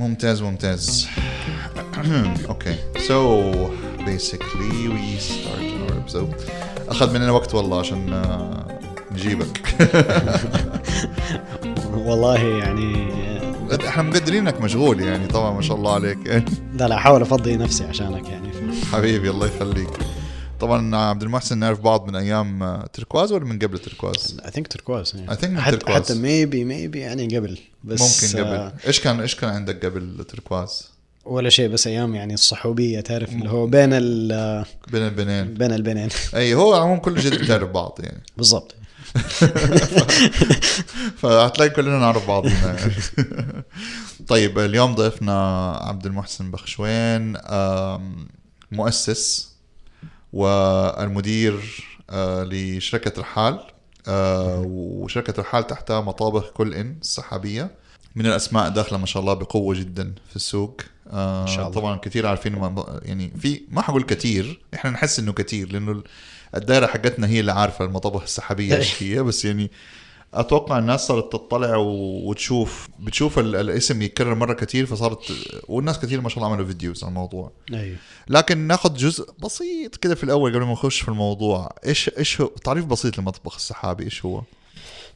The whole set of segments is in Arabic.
ممتاز ممتاز. Okay. So basically we start our episode أخذ مننا وقت والله عشان آه، نجيبك. والله يعني إحنا مقدرين إنك مشغول يعني طبعا ما شاء الله عليك. لا لا أحاول أفضي نفسي عشانك يعني. حبيبي الله يخليك. طبعا عبد المحسن نعرف بعض من أيام آه، تركواز ولا من قبل تركواز؟ I think تركواز I think من حتى تركواز. حتى maybe maybe يعني قبل بس ممكن قبل آه، إيش كان إيش كان عندك قبل تركواز؟ ولا شيء بس أيام يعني الصحوبية تعرف اللي هو بين ال بين البنين بين البنين أي هو عموما كل جد بتعرف بعض يعني بالضبط فهتلاقي كلنا نعرف بعضنا يعني. طيب اليوم ضيفنا عبد المحسن بخشوين مؤسس والمدير آه، لشركة رحال آه، وشركة رحال تحتها مطابخ كل إن السحابية من الأسماء داخلة ما شاء الله بقوة جدا في السوق آه، إن شاء الله. طبعا كثير عارفين ما- يعني في ما حقول كثير إحنا نحس إنه كثير لأنه الدائره حقتنا هي اللي عارفة المطابخ السحابية إيش هي بس يعني أتوقع الناس صارت تطلع وتشوف. بتشوف ال- الاسم يتكرر مرة كثير فصارت والناس كثير ما شاء الله عملوا فيديوز عن الموضوع. أيوه. لكن ناخذ جزء بسيط كده في الأول قبل ما نخش في الموضوع. إيش إيش هو تعريف بسيط للمطبخ السحابي إيش هو؟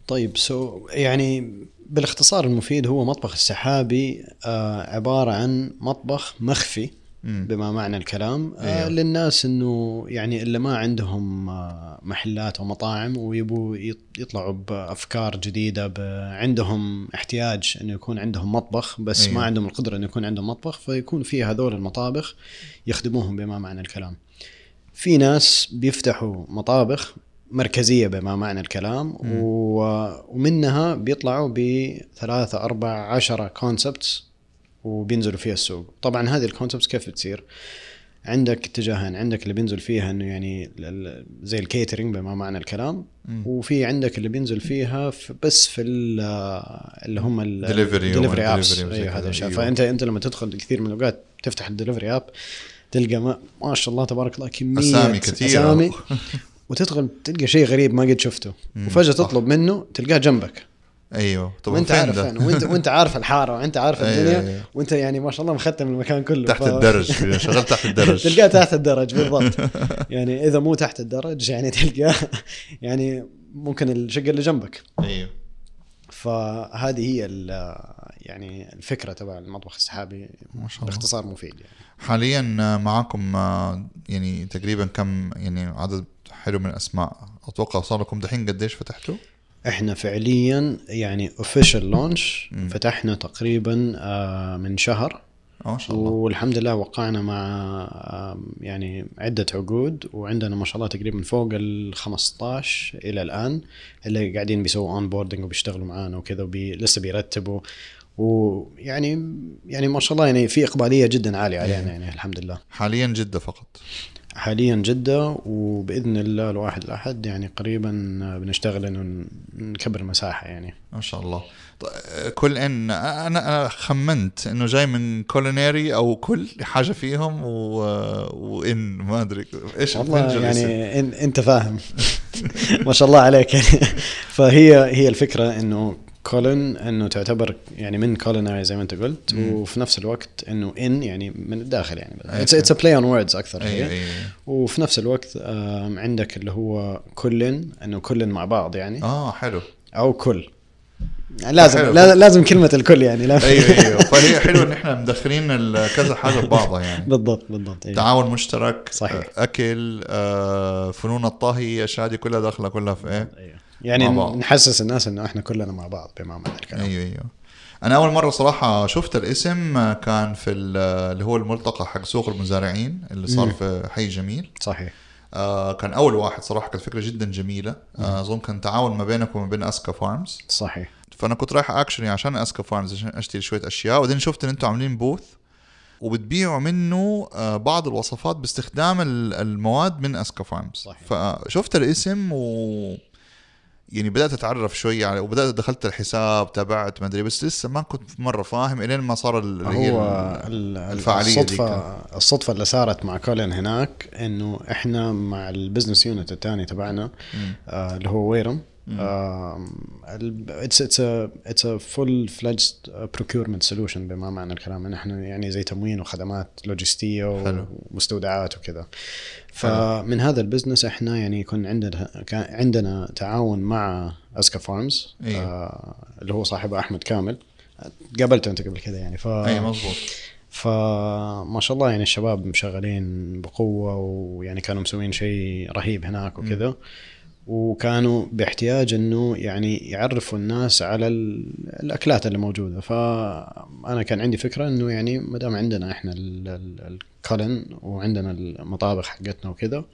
طيب سو يعني بالاختصار المفيد هو مطبخ السحابي آه عبارة عن مطبخ مخفي. بما معنى الكلام آه أيوه. للناس إنه يعني اللي ما عندهم آه محلات ومطاعم ويبوا يط- يطلعوا بأفكار جديدة ب- عندهم احتياج إنه يكون عندهم مطبخ بس أيوه. ما عندهم القدرة إنه يكون عندهم مطبخ فيكون في هذول المطابخ يخدموهم بما معنى الكلام. في ناس بيفتحوا مطابخ مركزية بما معنى الكلام و... ومنها بيطلعوا بثلاثة أربع عشرة concepts وبينزلوا فيها السوق. طبعا هذه ال concepts كيف بتصير؟ عندك اتجاهين عندك اللي بينزل فيها إنه يعني زي ال catering بما معنى الكلام. وفي عندك اللي بينزل فيها في بس في ال- اللي هم ال delivery apps أيوه كذا، هذا الشيء. أيوه. فانت أنت لما تدخل كثير من الأوقات تفتح ال delivery app تلقى ما, ما شاء الله تبارك الله كمية أسامي كثيرة. أسامي. وتدخل تلقى شيء غريب ما قد شفته. وفجأة. تطلب منه تلقاه جنبك. أيوه. طب وأنت عارف وانت وأنت عارف الحارة وأنت عارف أيوة، الدنيا أيوة. وأنت يعني ما شاء الله مختم المكان كله. تحت الدرج شغال تحت الدرج. تلقاه تحت الدرج بالضبط. يعني إذا مو تحت الدرج يعني تلقاه يعني ممكن الشقة اللي جنبك. أيوه. فهذه هي يعني الفكرة تبع المطبخ السحابي ما شاء الله. باختصار مفيد يعني. حاليا معاكم آه، يعني تقريبا كم يعني عدد حلو من الأسماء؟ أتوقع صار لكم دحين قديش فتحتوا؟ إحنا فعليا يعني اوفيشال لونش. فتحنا تقريبا آه، من شهر. ما شاء الله. والحمد لله وقعنا مع يعني عدة عقود وعندنا ما شاء الله تقريبا فوق ال 15 إلى الآن اللي قاعدين بيسووا onboarding وبيشتغلوا معانا وكذا وبي لسه بيرتبوا. ويعني يعني ما شاء الله يعني في إقبالية جدا عالية علينا يعني الحمد لله. حاليا جدة فقط. حاليا جدة وبإذن الله الواحد الأحد يعني قريبا بنشتغل إنه نكبر المساحة يعني. ما شاء الله. ط- كل إن أنا أنا خمنت إنه جاي من culinary أو كل حاجة فيهم و... وإن ما أدري إيش والله؟ يعني إن أنت فاهم. ما شاء الله عليك. يعني فهي هي الفكرة إنه كولن إنه تعتبر يعني من culinary زي ما أنت قلت مم. وفي نفس الوقت إنه إن يعني من الداخل يعني أيوة. it's it's play on words أكثر هي أيوه وفي نفس الوقت عندك اللي هو كلن إنه كلن مع بعض يعني آه حلو أو كل يعني لازم حلو. لا- لازم كلمة الكل يعني لا أيوه أيوه فهي حلو إن إحنا مدخلين كذا حاجة ببعضها يعني بالضبط بالضبط أيوة. تعاون مشترك صحيح. أكل آه، فنون الطهي الاشياء دي كلها داخلة كلها في إيه أيوة. يعني. نحسس الناس إنه إحنا كلنا مع بعض بما معنى الكلام. أيوه أيوه. أنا أول مرة صراحة شفت الاسم آه، كان في ال- اللي هو الملتقى حق سوق المزارعين اللي صار. في حي جميل. صحيح. آه كان أول واحد صراحة كانت فكرة جدا جميلة. آه، أظن كان تعاون ما بينك وما بين أسكا فارمز. صحيح. فأنا كنت رايح actually عشان أسكا فارمز عشان أشتري شوية أشياء. وبعدين شفت إن أنتم عاملين booth وبتبيعوا منه آه، بعض الوصفات باستخدام ال- المواد من أسكا فارمز. صحيح. فشفت الاسم و يعني بدأت أتعرف شوية على وبدأت دخلت الحساب تابعت ما أدري بس لسه ما كنت مرة فاهم إلين ما صار ال- اللي هي هو ال- ال- الفعالية دي الصدفة الصدفة اللي صارت مع كولين هناك إنه إحنا مع ال business unit الثاني تبعنا. آه اللي هو ويرم it's it's it's full fledged procurement solution بما معنى الكلام. نحن يعني زي تموين وخدمات لوجستية حلو. ومستودعات وكذا. فمن هذا ال business إحنا يعني يكون عندنا كان عندنا تعاون مع اسكا فارمز أيوه. آه اللي هو صاحبه أحمد كامل. قابلته أنت قبل كده يعني. ف اي مظبوط. فما شاء الله يعني الشباب شغالين بقوة ويعني كانوا مسوين شيء رهيب هناك وكذا. وكانوا باحتياج إنه يعني يعرفوا الناس على ال- الأكلات اللي موجودة. فانا كان عندي فكرة إنه يعني ما دام عندنا إحنا ال- ال- الكولن وعندنا المطابخ حقتنا وكذا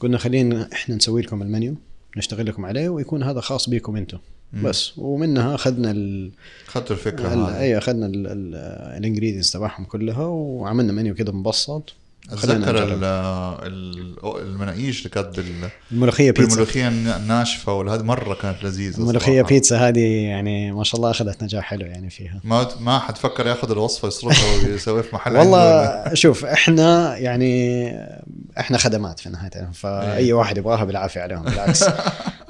قلنا خلينا إحنا نسوي لكم المنيو نشتغل لكم عليه ويكون هذا خاص بكم أنتم. بس ومنها أخذنا ال أخذتوا الفكرة هذه. أي أخذنا الانجريدينتس تبعهم كلها وعملنا منيو كده مبسط. أتذكر المناقيش اللي كانت بال الملوخية بيتزا. بالملوخيه الناشفة وهذه مرة كانت لذيذة الملوخية. بيتزا هذه يعني ما شاء الله أخذت نجاح حلو يعني فيها. ما ما حد فكر ياخذ الوصفة يصرفها ويسويها في محل والله شوف إحنا يعني إحنا خدمات في نهايه فأي إيه. واحد يبغاها بالعافية عليهم بالعكس.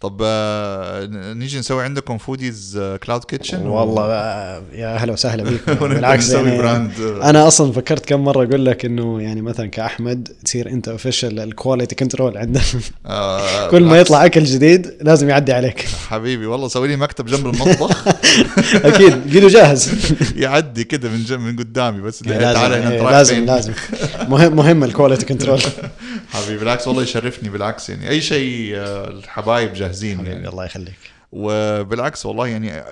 طب آه، نيجي نسوي عندكم foodies cloud kitchen والله بقى يا أهلا وسهلا بيكم بالعكس يعني brand أنا أصلا فكرت كم مرة أقول لك إنه يعني مثلا كأحمد تصير أنت official ال quality control عندنا. آه، كل ما. يطلع أكل جديد لازم يعدي عليك. حبيبي والله سوي لي مكتب جنب المطبخ. أكيد جيله جاهز. يعدي كده من جنب من قدامي بس. لازم تعال هنا إيه، لازم؟ لازم. مهم مهم ال quality control حبيبي بالعكس والله يشرفني بالعكس يعني. أي شيء آه، الحبايب جاهزين حبيبي يعني الله يخليك وبالعكس والله يعني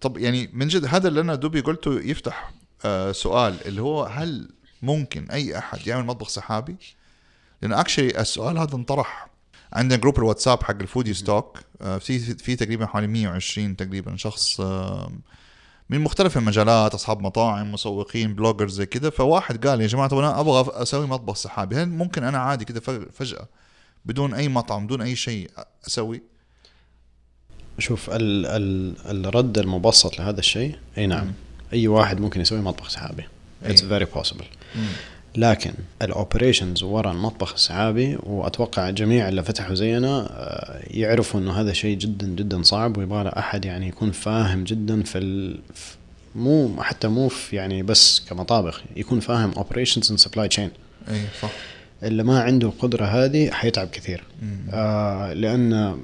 طب يعني من جد هذا اللي أنا دوبي قلته يفتح آه سؤال اللي هو هل ممكن أي أحد يعمل مطبخ سحابي؟ لأن actually السؤال هذا انطرح عندنا group الواتساب حق الفودي ستوك آه في في تقريبا حوالي 120 تقريبا شخص آه من مختلف المجالات أصحاب مطاعم مسوقين bloggers زي كده فواحد قال يا جماعة طب أنا أبغى أسوي مطبخ سحابي هل ممكن أنا عادي كده فج- فجأة بدون أي مطعم بدون أي شيء أسوي؟ شوف ال ال الرد المبسط لهذا الشيء أي نعم أي واحد ممكن يسوي مطبخ سحابي. it's very possible لكن ال operations ورا المطبخ السحابي وأتوقع جميع اللي فتحوا زينا آه، يعرفوا إنه هذا شيء جدا جدا صعب ويبغى له أحد يعني يكون فاهم جدا في ال... مو حتى مو في يعني بس كمطابخ يكون فاهم operations and supply chain أي صح. اللي ما عنده القدرة هذه حيتعب كثير آه لأن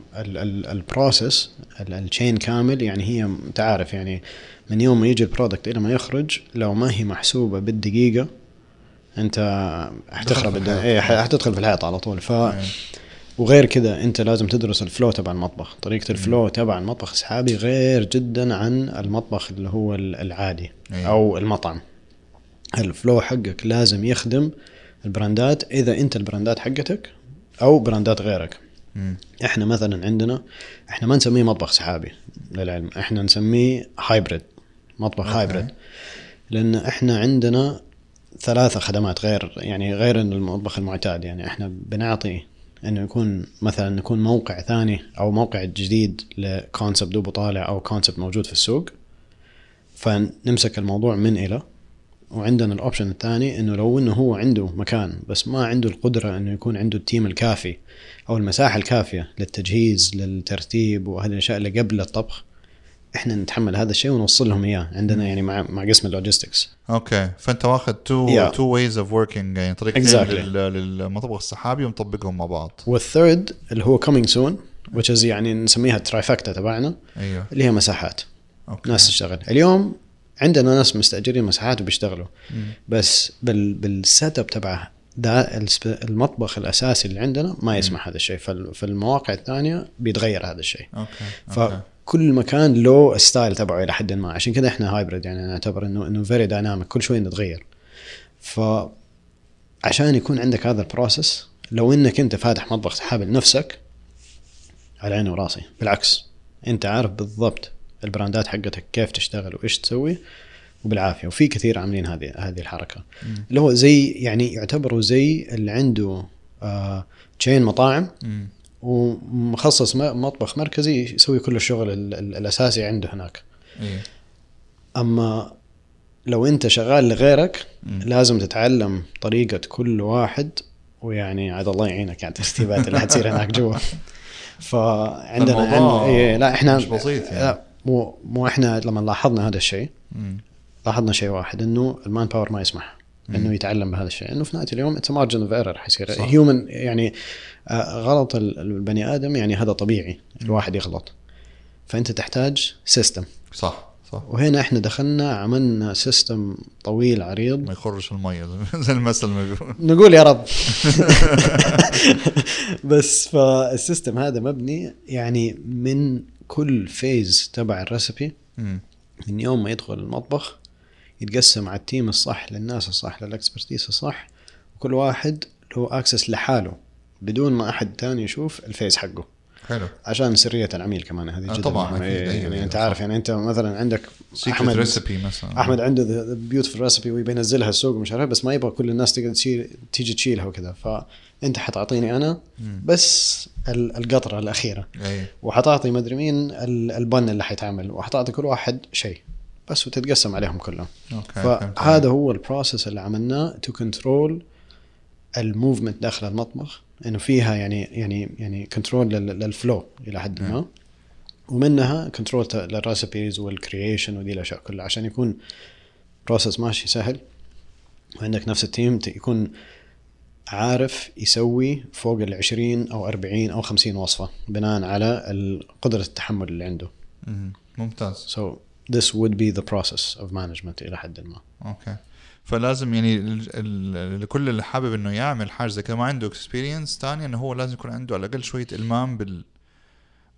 ال process ال chain كامل يعني هي أنت عارف يعني من يوم ما يجي ال product إلى ما يخرج لو ما هي محسوبة بالدقيقة أنت حتخرب الدنيا. إيه حتدخل في الحيط على طول ف إيه. وغير كذا أنت لازم تدرس ال flow تبع المطبخ طريقة ال flow تبع المطبخ السحابي غير جدا عن المطبخ اللي هو ال- العادي أيوة. أو المطعم ال flow حقك لازم يخدم ال brandات إذا أنت ال brandات حقتك أو brandات غيرك مم. إحنا مثلا عندنا إحنا ما نسميه مطبخ سحابي للعلم إحنا نسميه hybrid مطبخ أوكي. hybrid لأن إحنا عندنا ثلاثة خدمات غير يعني غير المطبخ المعتاد يعني إحنا بنعطي إنه يكون مثلا نكون موقع ثاني أو موقع جديد ل concept دوبه طالع أو concept موجود في السوق فنمسك الموضوع من إلى وعندنا ال option الثاني إنه لو إنه هو عنده مكان بس ما عنده القدرة إنه يكون عنده ال team الكافي أو المساحة الكافية للتجهيز للترتيب وهذه الأشياء اللي قبل الطبخ إحنا نتحمل هذا الشيء ونوصل لهم إياه عندنا يعني مع مع قسم ال logistics أوكي. فأنت واخذ two. two ways of working يعني طريقتين Exactly. لل- للمطبخ السحابي ومطبقهم مع بعض. وال third اللي هو coming soon which is يعني نسميها ال trifecta تبعنا أيوه. اللي هي مساحات. okay. ناس تشتغل. اليوم عندنا ناس مستأجرين مساحات وبيشتغلوا. بس بال بال setup تبع ده السب- المطبخ الأساسي اللي عندنا ما يسمح هذا الشيء. فال- فالمواقع الثانية بيتغير هذا الشيء. okay فكل مكان له style تبعه إلى حد ما. عشان كذا إحنا hybrid يعني نعتبر إنه إنه very dynamic كل شوي نتغير. ف عشان يكون عندك هذا ال process لو إنك أنت فاتح مطبخ سحابي لنفسك على عيني وراسي. بالعكس أنت عارف بالضبط البراندات حقتك كيف تشتغل وإيش تسوي وبالعافية وفي كثير عاملين هذه هذه الحركة اللي هو زي يعني يعتبروا زي اللي عنده آه تشين مطاعم مم. ومخصص مطبخ مركزي يسوي كل الشغل ال- ال- الأساسي عنده هناك أيوه أما لو أنت شغال لغيرك مم. لازم تتعلم طريقة كل واحد ويعني عاد الله يعينك على الترتيبات اللي حتصير هناك جوا فعندنا عن... إيه لا إحنا مش بسيط يعني. لا مو مو إحنا لما لاحظنا هذا الشيء. لاحظنا شيء واحد إنه ال manpower ما يسمح إنه يتعلم بهذا الشيء. إنه في نهاية اليوم it's margin of error حيصير. human يعني آه، غلط ال- البني آدم يعني هذا طبيعي الواحد يغلط. فأنت تحتاج system صح صح. وهنا إحنا دخلنا عملنا system طويل عريض. ما يخرش المية زي- زي المثل ما بيقول. نقول يا رب. بس فال system هذا مبني يعني من كل phase تبع ال recipe. من يوم ما يدخل المطبخ يتقسم على ال team الصح للناس الصح لل expertise الصح وكل واحد له access لحاله بدون ما أحد تاني يشوف ال phase حقه حلو. عشان سرية العميل كمان هذه آه جدا طبعاً، أيوة، يعني أيوة، أنت. عارف يعني أنت مثلا عندك أحمد recipe مثلا. أحمد عنده ذا beautiful recipe ويبي ينزلها السوق ومش عارف بس ما يبغى كل الناس تقدر تشيل تيجي تشيلها وكذا. فأنت حتعطيني أنا. بس ال- القطرة الأخيرة. وحتعطي مدري مين ال- البن اللي حيتعمل. وحتعطي كل واحد شيء. بس وتتقسم عليهم كلهم. okay فهمت فهذا هو ال process اللي عملناه to control ال movement داخل المطبخ. إنه فيها يعني يعني يعني control لل flow إلى حد ما. ومنها control لل recipes وال creation ودي الأشياء كلها عشان يكون process ماشي سهل. وعندك نفس ال team يكون عارف يسوي فوق ال 20 أو 40 أو 50 وصفة بناء على قدره التحمل اللي عنده. مم. ممتاز. So this would be the process of management إلى حد ما. okay فلازم يعني لكل اللي حابب إنه يعمل حاجة زي كده ما عنده experience ثانية إنه هو لازم يكون عنده على الأقل شوية إلمام بال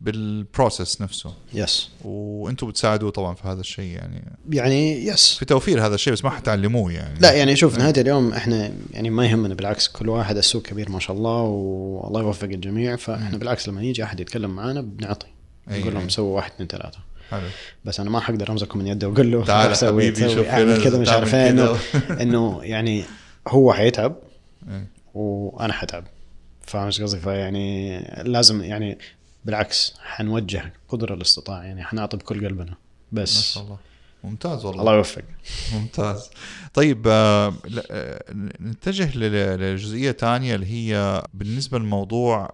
بال process نفسه. yes وأنتم بتساعدوه طبعا في هذا الشيء يعني. يعني yes في توفير هذا الشيء بس ما حتعلموه يعني. لا يعني شوف نهاية اليوم إحنا يعني ما يهمنا بالعكس كل واحد السوق كبير ما شاء الله والله يوفق الجميع. فإحنا بالعكس لما يجي أحد يتكلم معنا بنعطي أي- نقول لهم. سووا واحد اثنين ثلاثة. حلو. بس أنا ما حقدر أمسكه من يده وأقول له تعال سوي اعمل كذا، كذا مش عارف إيه، انه. إنه يعني هو حيتعب إيه. وأنا حتعب. فاهم إيش قصدي؟ فيعني لازم يعني بالعكس حنوجه قدر الاستطاعة يعني حنعطي بكل قلبنا. ما بس شاء الله. ممتاز والله. الله يوفق ممتاز. طيب آه، آه، نتجه لجزئية تانية اللي هي بالنسبة للموضوع آه،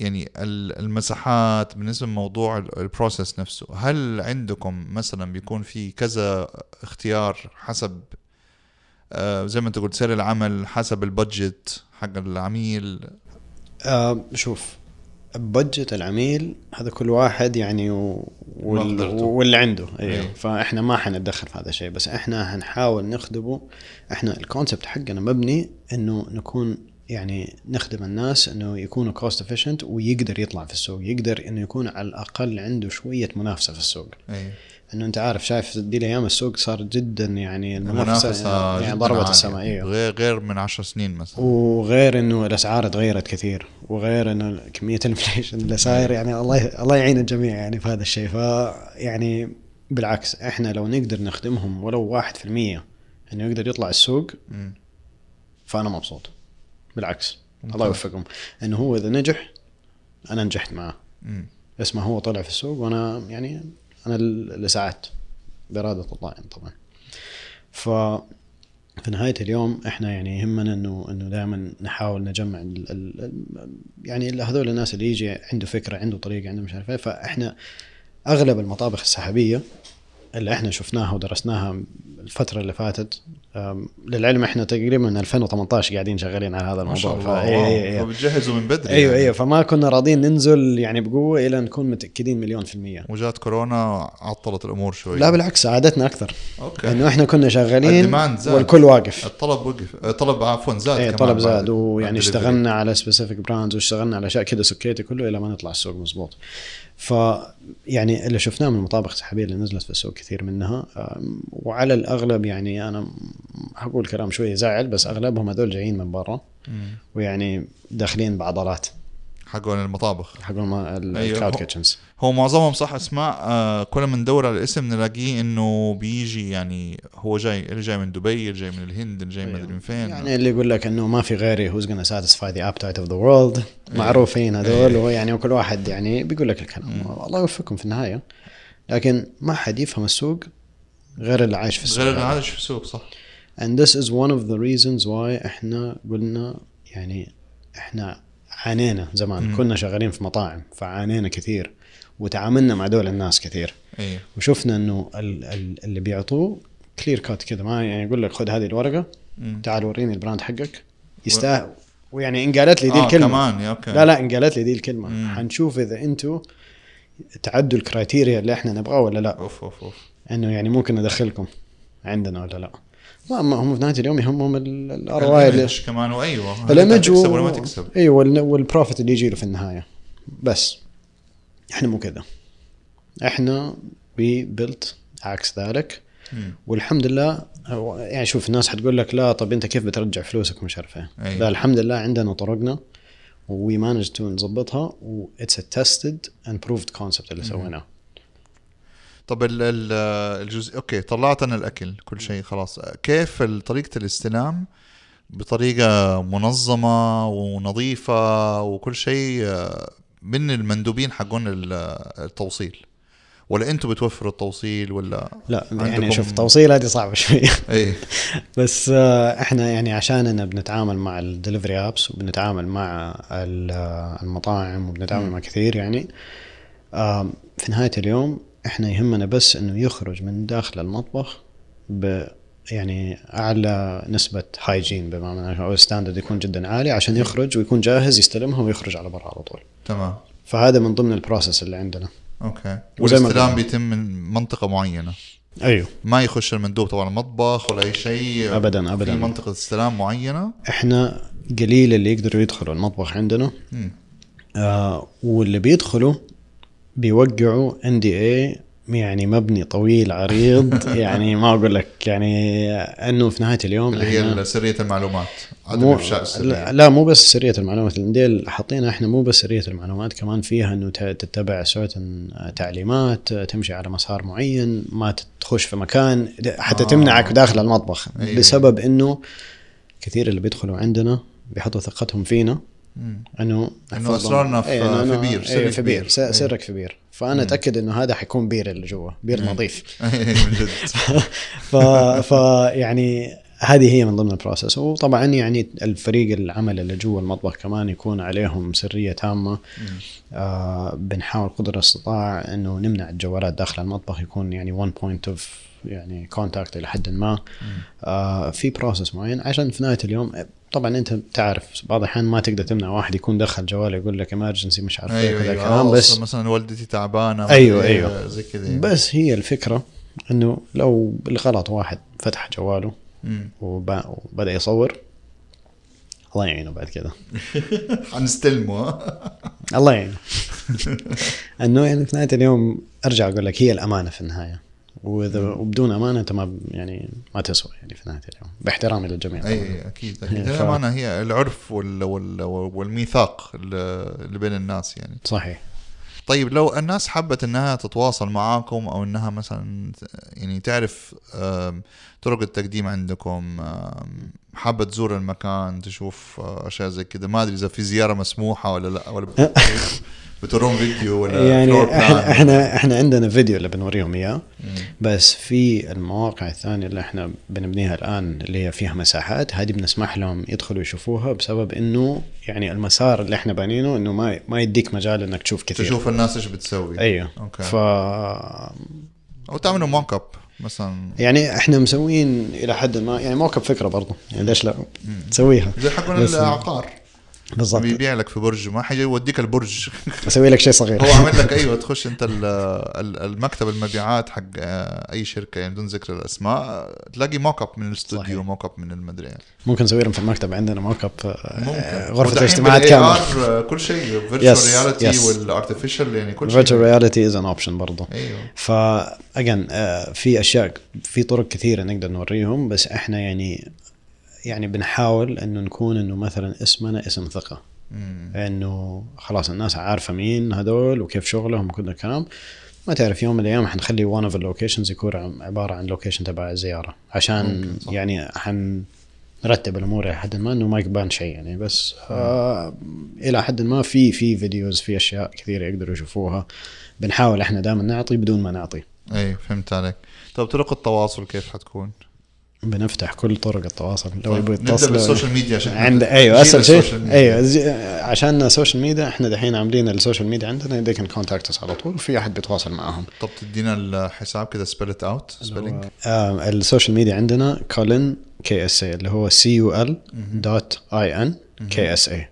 يعني ال- المساحات بالنسبة لموضوع ال- البروسيس نفسه هل عندكم مثلا بيكون في كذا اختيار حسب آه، زي ما انت قلت سير العمل حسب ال budget حق العميل آه شوف budget العميل هذا كل واحد يعني. وال... واللي عنده أيوه. فإحنا ما حنتدخل في هذا الشيء بس إحنا حنحاول نخدمه إحنا ال concept حقنا مبني إنه نكون يعني نخدم الناس إنه يكونوا cost efficient ويقدر يطلع في السوق يقدر إنه يكون على الأقل عنده شوية منافسة في السوق. اي إنه أنت عارف شايف دي الأيام السوق صار جدا يعني المنافسة المنافسة يعني جداً ضربت. السماء أيوه غير غير من عشر سنين مثلا. وغير إنه الأسعار تغيرت كثير وغير إنه كمية الإنفليشن اللي صاير يعني الله الله يعين الجميع يعني في هذا الشيء. ف يعني بالعكس إحنا لو نقدر نخدمهم ولو 1% إنه يقدر يطلع السوق. فأنا مبسوط. بالعكس الله ممتاز. يوفقهم إنه هو إذا نجح أنا نجحت معاه. اسمه هو طلع في السوق وأنا يعني أنا اللي ساعدت بإرادة الله يعني طبعا ف في نهاية اليوم إحنا يعني يهمنا إنه إنه دائما نحاول نجمع ال ال ال يعني هذول الناس اللي يجي عنده فكرة عنده طريقة عنده مش عارف إيه فإحنا أغلب المطابخ السحابية اللي إحنا شفناها ودرسناها الفترة اللي فاتت للعلم إحنا تقريبا من 2018 قاعدين شغالين على هذا ما شاء الموضوع الله. إيه إيه إيه. فبتجهزوا من بدري أيوه يعني. أيوه. فما كنا راضيين ننزل يعني بقوة إلى نكون متأكدين مليون في المية. وجات كورونا عطلت الأمور شوي. لا بالعكس ساعدتنا أكثر. okay. إنه إحنا كنا شغالين. والكل واقف. الطلب وقف. الطلب عفوا زاد إيه كمان طلب بعد- زاد. ويعني اشتغلنا على specific brands واشتغلنا على أشياء كذا sketchy كله إلى ما نطلع السوق مزبوط ف يعني اللي شفناه من المطابخ السحابيه اللي نزلت في السوق كثير منها وعلى الأغلب يعني أنا حقول كلام شوية يزعل بس أغلبهم هذول جايين من برا. ويعني داخلين بعضلات حقون المطابخ. أيوه. ال cloud kitchens هو معظمهم صح اسماء آه كل ما ندور على الاسم نلاقيه إنه بيجي يعني هو جاي اللي جاي من دبي اللي جاي من الهند اللي جاي ما ادري من فين. يعني اللي يقول لك إنه ما في غيري who's gonna satisfy the appetite of the world. معروفين هذول. ويعني وكل واحد يعني بيقول لك الكلام. الله يوفقكم في النهاية. لكن ما حد يفهم السوق غير اللي عايش في السوق. غير هذا شو السوق صح. And this is one of the reasons why إحنا قلنا يعني إحنا عانينا زمان. كنا شغالين في مطاعم فعانينا كثير وتعاملنا مع دول الناس كثير. إيه. وشفنا إنه ال- ال- اللي بيعطوه clear cut كذا ما يعني يقول لك خذ هذه الورقة مم. تعال وريني ال brand حقك. يستاهل ويعني إن قالت لي دي آه، الكلمة. كمان يا okay. لا لا إن قالت لي دي الكلمة. مم. حنشوف إذا أنتم تعدوا ال criteria اللي إحنا نبغاه ولا لا. أوف أوف أوف. إنه يعني ممكن ندخلكم عندنا ولا لا. ما ما هم في نهايه اليوم يهمهم ال ar ال image كمان؟ وايوه ال image تكسب ولا ما تكسب؟ أيوه وال- وال profit اللي يجي له في النهاية. بس إحنا مو كذا. إحنا we built عكس ذلك. مم. والحمد لله يعني شوف الناس حتقول لك لا طب أنت كيف بترجع فلوسك؟ ومش عارف إيه. أيوة. لا الحمد لله عندنا طرقنا we manage to نظبطها و it's tested and proved concept اللي سويناه. طب ال ال الجزء okay طلعتنا الأكل كل شيء خلاص. كيف طريقة الاستلام بطريقة منظمة ونظيفة وكل شيء آه، من المندوبين حقون ال- التوصيل. ولا أنتم بتوفروا التوصيل ولا لا يعني شوف توصيل هذه صعبة شوية إيه. بس آه، إحنا يعني عشاننا بنتعامل مع ال delivery apps وبنتعامل مع ال- آه، المطاعم وبنتعامل مع كثير يعني في نهاية اليوم إحنا يهمنا بس إنه يخرج من داخل المطبخ ب يعني أعلى نسبة hygiene بمعنى أو standard يكون جدا عالي عشان يخرج ويكون جاهز يستلمها ويخرج على برا على طول. تمام. فهذا من ضمن ال process اللي عندنا. okay. والاستلام. بيتم من منطقة معينة. أيوه. ما يخش المندوب طبعا المطبخ ولا أي شيء. أبداً- أبداً. في منطقة استلام معينة؟ إحنا قليل اللي يقدروا يدخلوا المطبخ عندنا. آه واللي بيدخلوا بيوقعوا ان دي اي يعني مبني طويل عريض يعني ما أقول لك يعني أنه في نهاية اليوم اللي هي سرية المعلومات عدم افشاء السريه لا, مو بس سرية المعلومات اللي حاطينها إحنا مو بس سرية المعلومات كمان فيها إنه تتبع سوتن تعليمات تمشي على مسار معين ما تخش في مكان حتى آه. تمنعك داخل المطبخ. أيوة. بسبب إنه كثير اللي بيدخلوا عندنا بيحطوا ثقتهم فينا أنه إنه أسرارنا في- إيه، إنه في بير، سري إيه في بير. بير. إيه. سرك في بير. فأنا أتأكد إنه هذا حيكون بير اللي جوا بير نظيف. من جد. ف... ف يعني هذه هي من ضمن ال process وطبعا يعني الفريق العمل اللي جوا المطبخ كمان يكون عليهم سرية تامة. آه بنحاول قدر الأستطاع إنه نمنع الجوالات داخل المطبخ يكون يعني 1 point of يعني contact إلى حد ما. آه في process معين. عشان في نهاية اليوم طبعا أنت تعرف بعض الأحيان ما تقدر تمنع واحد يكون دخل جواله يقول لك emergency مش عارف إيه أيوه كذا أيوه. الكلام. آه، بس مثلا والدتي تعبانة أيوة، إيه، أيوة. زي كذا بس هي الفكرة إنه لو بالغلط واحد فتح جواله وبدأ يصور الله يعينه بعد كذا حنستلمه؟ الله يعينه. إنه يعني في نهاية اليوم أرجع أقول لك هي الأمانة في النهاية. وإذا وبدون أمانة أنت ما يعني ما تسوى يعني في نهاية اليوم. باحترامي للجميع. طبعاً. أي أكيد أكيد. ف- الامانه هي العرف وال وال والميثاق اللي بين الناس يعني. صحيح. طيب لو الناس حبت إنها تتواصل معاكم أو إنها مثلا يعني تعرف طرق التقديم عندكم حابة تزور المكان تشوف آه، أشياء زي كذا ما أدري إذا في زيارة مسموحة ولا لا ولا بتوروهم فيديو ولا يعني. إحنا إحنا إحنا عندنا فيديو اللي بنوريهم إياه. بس في المواقع الثانية اللي إحنا بنبنيها الآن اللي هي فيها مساحات هذه بنسمح لهم يدخلوا يشوفوها بسبب إنه يعني المسار اللي إحنا بانينه إنه ما ما يديك مجال إنك تشوف كثير. تشوف الناس إيش بتسوي. أيوه. okay. ف أو تعملوا mock up مثلا. يعني إحنا مسوين إلى حد ما يعني mock up فكرة برضه يعني ليش لا؟ تسويها. زي بس- العقار. بالضبط. بيبيع لك في برج ما حيجي يوديك البرج. أسوي لك شيء صغير. هو عامل لك أيوه تخش أنت ال- ال- المكتب المبيعات حق آه، أي شركة يعني بدون ذكر الأسماء آه، تلاقي mock up من الاستوديو. موك اب من المدري يعني. ممكن نسوي لهم في المكتب عندنا mock up ممكن. غرفة ودحين الاجتماعات كاملة. آه، كل شيء virtual reality. وال artificial يعني كل virtual شيء reality is an option برضه أيوه. ف again في أشياء في طرق كثيرة نقدر نوريهم بس إحنا يعني يعني بنحاول إنه نكون إنه مثلا اسمنا اسم ثقة. إنه خلاص الناس عارفة مين هذول وكيف شغلهم وكل الكلام. ما تعرف يوم من الأيام حنخلي one of ال locations يكون عبارة عن location تبع زيارة. عشان. يعني حنرتب الأمور إلى حد ما إنه ما يبان شيء يعني. بس آه إلى حد ما في في videos في أشياء كثيرة يقدروا يشوفوها. بنحاول إحنا دائما نعطي بدون ما نعطي. اي فهمت عليك. طيب طرق التواصل كيف حتكون؟ بنفتح كل طرق التواصل. لو طيب، يبغوا يتصلوا بال social media عشان عند أيوه اسهل شيء. أيوه زي- عشان ال social media إحنا دحين عاملين ال social media عندنا they can contact us على طول في أحد بيتواصل معاهم. طب تدينا الحساب كده spell out spelling آه ال social media عندنا كولن KSA اللي هو C U L dot I N KSA.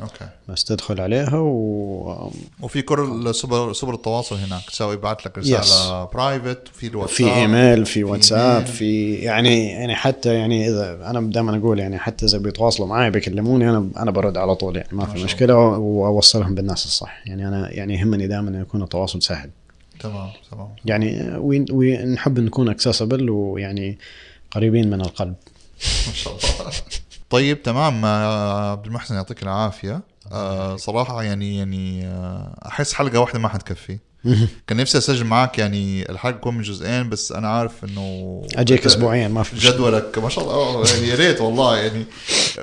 okay. بس تدخل عليها و وفي كل سبل سبل التواصل هناك تساوي يبعث لك رسالة private في الواتساب في إيميل في واتساب. في يعني يعني حتى يعني إذا أنا دائما أقول يعني حتى إذا بيتواصلوا معي بيكلموني أنا أنا برد على طول يعني ما في مشكلة وأوصلهم بالناس الصح. يعني أنا يعني يهمني دائما يكون التواصل سهل. تمام تمام. يعني ونحب نكون accessible ويعني قريبين من القلب. ما شاء الله. طيب تمام. آه، عبد المحسن يعطيك العافية. آه صراحة يعني يعني آه أحس حلقة واحدة ما حتكفي. كان نفسي أسجل معك يعني الحلقة تكون من جزئين بس أنا عارف إنه أجيك اسبوعيا ما في. جدولك ما شاء الله. يعني يا ريت والله. يعني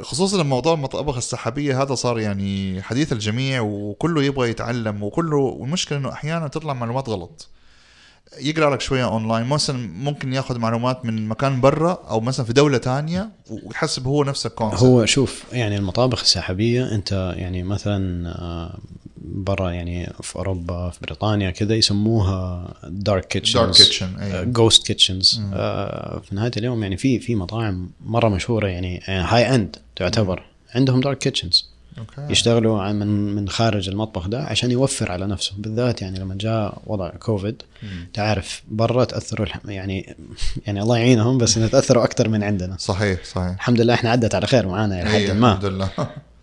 خصوصا موضوع المطابخ السحابية هذا صار يعني حديث الجميع وكله يبغى يتعلم وكله والمشكلة إنه أحيانا تطلع معلومات غلط. يقرأ لك شوية اونلاين مثلا ممكن ياخذ معلومات من مكان برا أو مثلا في دولة تانية ويحسب هو نفس ال concept هو شوف يعني المطابخ السحابيه أنت يعني مثلا آه، برا يعني في أوروبا في بريطانيا كذا يسموها dark kitchens dark kitchen ghost kitchens آه، في نهاية اليوم يعني في في مطاعم مرة مشهورة يعني high end تعتبر. عندهم dark kitchens okay. يشتغلوا من من خارج المطبخ ده عشان يوفر على نفسه بالذات يعني لما جاء وضع كوفيد تعرف برا تأثروا يعني يعني الله يعينهم بس إنه تأثروا أكثر من عندنا. صحيح صحيح. الحمد لله إحنا عدت على خير معانا إلى حد أيوة، ما. الحمد لله.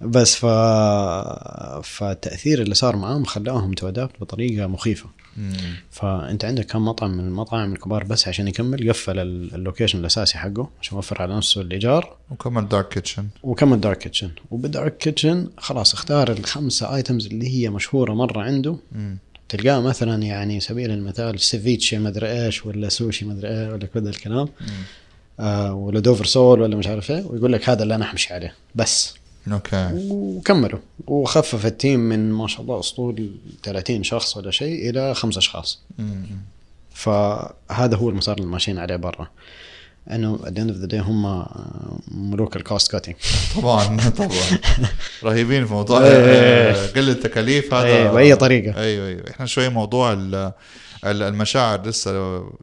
بس ف... فالتاثير اللي صار معاهم خلاهم to adapt بطريقة مخيفة. مم. فأنت عندك كم مطعم من المطاعم الكبار بس عشان يكمل قفل ال- ال location الأساسي حقه عشان يوفر على نفسه الإيجار. وكمان dark kitchen وكمل dark kitchen وبال dark kitchen خلاص اختار الخمسه items اللي هي مشهورة مرة عنده. تلقاه مثلا يعني سبيل المثال ceviche مدري إيش ولا سوشي مدري إيه ولا كذا الكلام. آه ولا Dover sole ولا مش عارف إيه. ويقول لك هذا اللي أنا حمشي عليه. بس. okay وكملوا. وخفف ال team من ما شاء الله اسطول 30 شخص ولا شيء إلى خمس أشخاص. فهذا هو المسار اللي ماشيين عليه برا. أنه at the end of the day هم ملوك ال cost cutting طبعا طبعا. رهيبين في موضوع إيه. آه، قل التكاليف هذا إيه، بأي طريقة. أيوه أيوه. إحنا شوي موضوع المشاعر لسه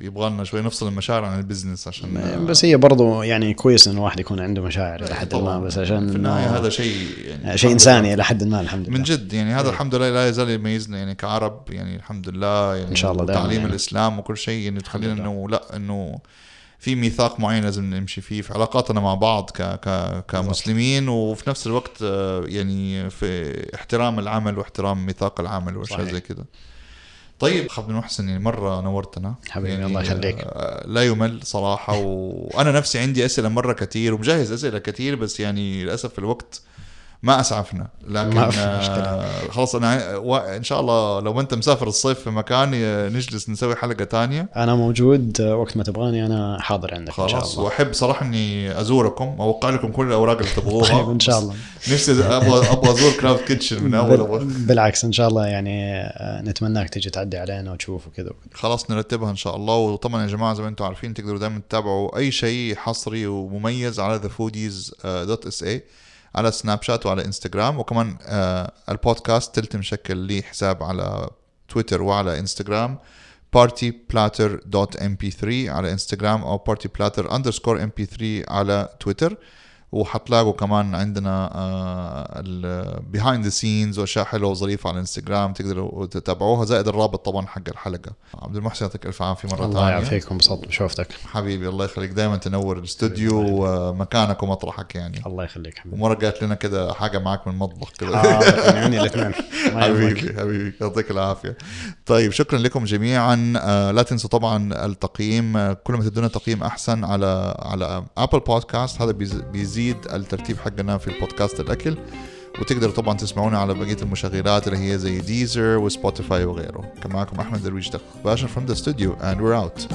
يبغى لنا شوي نفصل المشاعر عن البزنس عشان بس هي برضو يعني كويس ان الواحد يكون عنده مشاعر إلى حد ما. بس عشان في النهاية هذا شيء يعني شيء إنساني إلى حد ما الحمد لله من جد يعني هذا الحمد لله لا يزال يميزنا يعني كعرب يعني الحمد لله يعني إن شاء الله تعليم يعني. الإسلام وكل شيء يعني تخلينا إنه لا إنه في ميثاق معين لازم نمشي فيه في علاقاتنا مع بعض ك ك كمسلمين وفي نفس الوقت آه، يعني في احترام العمل واحترام ميثاق العمل وأشياء. زي كده طيب اخ عبد المحسن يعني مرة نورتنا حبيبي، يعني الله يخليك. آه، لا يمل صراحة وأنا نفسي عندي أسئلة مرة كثير ومجهز أسئلة كثير بس يعني للأسف الوقت ما أسعفنا لكن ما في آه خلاص أنا ع- و- إن شاء الله لو أنت مسافر الصيف في مكان آه، نجلس نسوي حلقة تانية. أنا موجود آه، وقت ما تبغاني أنا حاضر عندك إن شاء خلاص الله. وأحب صراحة إني أزوركم اوقع لكم كل الأوراق اللي تبغوها. طيب إن شاء الله. نفسي أبغى أبغى أزور cloud kitchen من أول. بالعكس إن شاء الله يعني نتمناك تجي تعدي علينا وتشوف وكذا خلاص نرتبها إن شاء الله. وطبعا يا جماعة زي ما أنتم عارفين تقدروا دائما تتابعوا أي شيء حصري ومميز على ذا على سناب شات وعلى انستغرام وكمان آه، البودكاست تلت مشكل لي حساب على تويتر وعلى انستغرام partyplatter.mp3 على انستغرام أو partyplatter underscore mp3 على تويتر وحتلاقوا كمان عندنا ال behind the scenes وأشياء حلوة وظريفة على الانستغرام تقدروا تتابعوها زائد الرابط طبعا حق الحلقة. عبد المحسن يعطيك ألف عافية مرة الله ثانية. يعافيك وانبسطت بشوفتك. حبيبي الله يخليك. دائما تنور الاستوديو ومكانك ومطرحك يعني. الله يخليك حبيبي. ومره قالت لنا كده حاجة معك من المطبخ كده. حاضر يعني الاثنين. حبيبي حبيبي. يعطيك العافية. طيب شكرا لكم جميعا. آه، لا تنسوا طبعا التقييم. آه، كل ما تدونا تقييم أحسن على على Apple Podcast هذا بيز- بيزيد الترتيب حقنا في البودكاست الأكل. وتقدروا طبعا تسمعونا على بقية المشغلات اللي هي زي Deezer و Spotify وغيره. كان معكم أحمد درويش باشا from the studio and we're out.